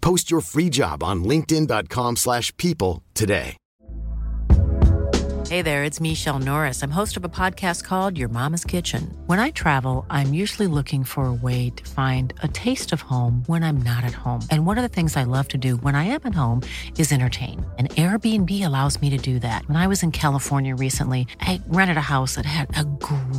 Post your free job on linkedin.com/people slash people today. Hey there, it's Michele Norris. I'm host of a podcast called Your Mama's Kitchen. When I travel, I'm usually looking for a way to find a taste of home when I'm not at home. And one of the things I love to do when I am at home is entertain. And Airbnb allows me to do that. When I was in California recently, I rented a house that had a great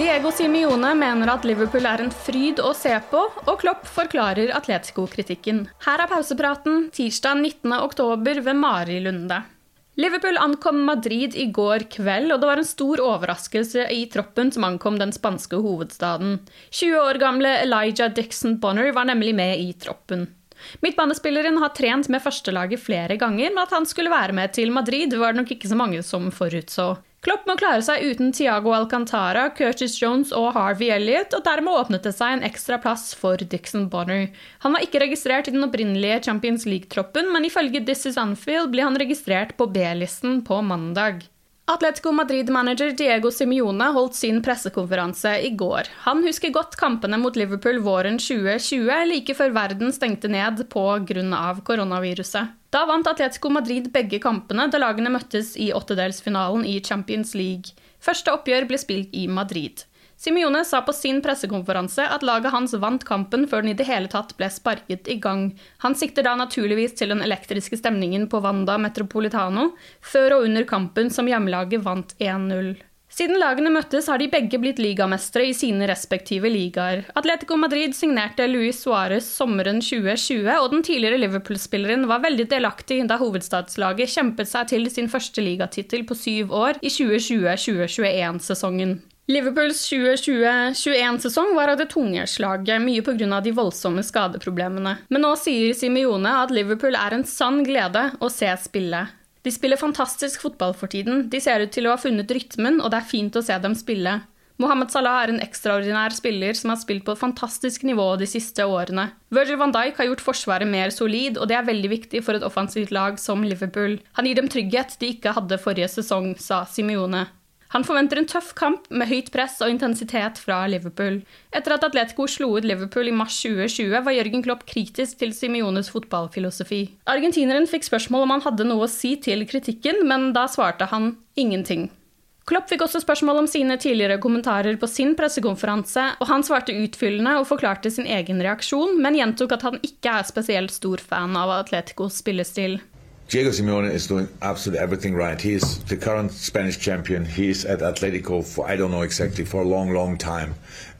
Diego Simione mener at Liverpool er en fryd å se på, og Klopp forklarer Atletico-kritikken. Her er pausepraten tirsdag 19. oktober ved Mari Lunde. Liverpool ankom Madrid i går kveld, og det var en stor overraskelse i troppen som ankom den spanske hovedstaden. 20 år gamle Elijah Dixon Bonner var nemlig med i troppen. Midtbanespilleren har trent med førstelaget flere ganger, men at han skulle være med til Madrid, var det nok ikke så mange som forutså. Klopp må klare seg uten Tiago Alcantara, Curtis Jones og Harvey Elliot, og dermed åpnet det seg en ekstra plass for Dixon Bonner. Han var ikke registrert i den opprinnelige Champions League-troppen, men ifølge This Is Anfield ble han registrert på B-listen på mandag. Atletico Madrid-manager Diego Simione holdt sin pressekonferanse i går. Han husker godt kampene mot Liverpool våren 2020, like før verden stengte ned pga. koronaviruset. Da vant Atletico Madrid begge kampene da lagene møttes i åttedelsfinalen i Champions League. Første oppgjør ble spilt i Madrid. Simione sa på sin pressekonferanse at laget hans vant kampen før den i det hele tatt ble sparket i gang. Han sikter da naturligvis til den elektriske stemningen på Wanda Metropolitano, før og under kampen som hjemmelaget vant 1-0. Siden lagene møttes, har de begge blitt ligamestere i sine respektive ligaer. Atletico Madrid signerte Luis Suárez sommeren 2020, og den tidligere Liverpool-spilleren var veldig delaktig da hovedstadslaget kjempet seg til sin første ligatittel på syv år i 2020-2021-sesongen. Liverpools 2020-21-sesong var av det tunge slaget, mye pga. de voldsomme skadeproblemene. Men nå sier Simione at Liverpool er en sann glede å se spille. De spiller fantastisk fotball for tiden, de ser ut til å ha funnet rytmen, og det er fint å se dem spille. Mohammed Salah er en ekstraordinær spiller som har spilt på et fantastisk nivå de siste årene. Virgil van Dijk har gjort Forsvaret mer solid, og det er veldig viktig for et offensivt lag som Liverpool. Han gir dem trygghet de ikke hadde forrige sesong, sa Simione. Han forventer en tøff kamp med høyt press og intensitet fra Liverpool. Etter at Atletico slo ut Liverpool i mars 2020, var Jørgen Klopp kritisk til Simiones fotballfilosofi. Argentineren fikk spørsmål om han hadde noe å si til kritikken, men da svarte han ingenting. Klopp fikk også spørsmål om sine tidligere kommentarer på sin pressekonferanse, og han svarte utfyllende og forklarte sin egen reaksjon, men gjentok at han ikke er spesielt stor fan av Atleticos spillestil. Diego Simeone is doing absolutely everything right. He is the current Spanish champion. He's at Atletico for I don't know exactly for a long, long time.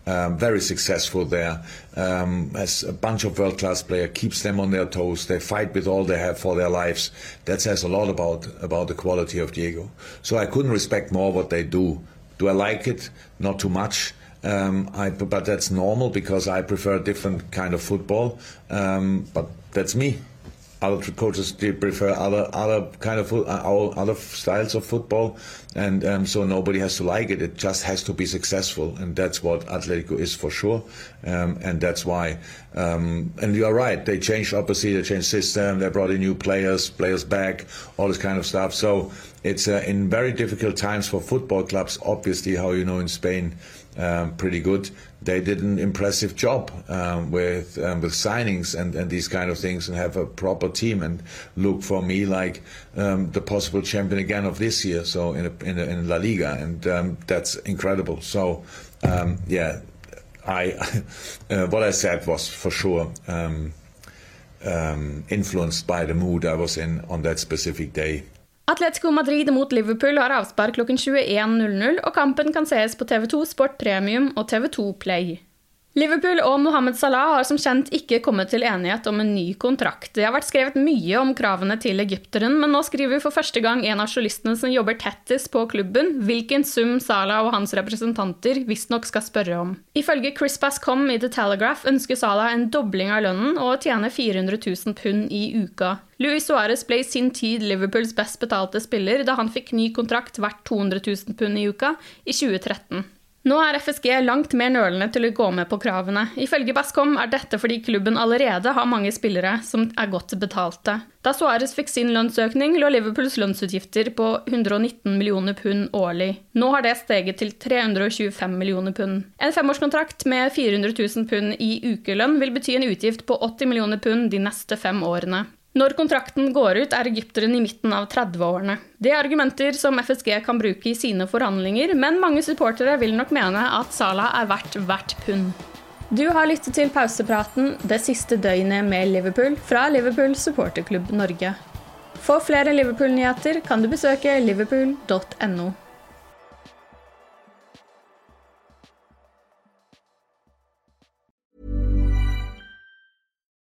Um, very successful there. Um, has a bunch of world class players, keeps them on their toes. They fight with all they have for their lives. That says a lot about about the quality of Diego. So I couldn't respect more what they do. Do I like it? Not too much. Um, I, but that's normal because I prefer a different kind of football. Um, but that's me other coaches they prefer other other kind of uh, other styles of football, and um, so nobody has to like it. It just has to be successful, and that's what Atletico is for sure, um, and that's why. Um, and you are right. They changed obviously. They changed system. They brought in new players, players back, all this kind of stuff. So it's uh, in very difficult times for football clubs. Obviously, how you know in Spain, um, pretty good. They did an impressive job um, with um, with signings and, and these kind of things, and have a proper team and look for me like um, the possible champion again of this year. So in a, in, a, in La Liga, and um, that's incredible. So um, yeah, I uh, what I said was for sure. influenced by the mood I was in on that specific day. Atletico Madrid mot Liverpool har avspark klokken 21.00, og kampen kan sees på TV2 Sport Premium og TV2 Play. Liverpool og Mohammed Salah har som kjent ikke kommet til enighet om en ny kontrakt. Det har vært skrevet mye om kravene til egypteren, men nå skriver for første gang en av journalistene som jobber tettest på klubben, hvilken sum Salah og hans representanter visstnok skal spørre om. Ifølge Chris Bascom i The Telegraph ønsker Salah en dobling av lønnen og å tjene 400 000 pund i uka. Luis Suárez ble i sin tid Liverpools best betalte spiller da han fikk ny kontrakt verdt 200 000 pund i uka i 2013. Nå er FSG langt mer nølende til å gå med på kravene. Ifølge Bascom er dette fordi klubben allerede har mange spillere som er godt betalte. Da Suárez fikk sin lønnsøkning, lå Liverpools lønnsutgifter på 119 millioner pund årlig. Nå har det steget til 325 millioner pund. En femårskontrakt med 400 000 pund i ukelønn vil bety en utgift på 80 millioner pund de neste fem årene. Når kontrakten går ut, er egypteren i midten av 30-årene. Det er argumenter som FSG kan bruke i sine forhandlinger, men mange supportere vil nok mene at Salah er verdt hvert pund. Du har lyttet til pausepraten det siste døgnet med Liverpool fra Liverpool supporterklubb Norge. For flere Liverpool-nyheter kan du besøke liverpool.no.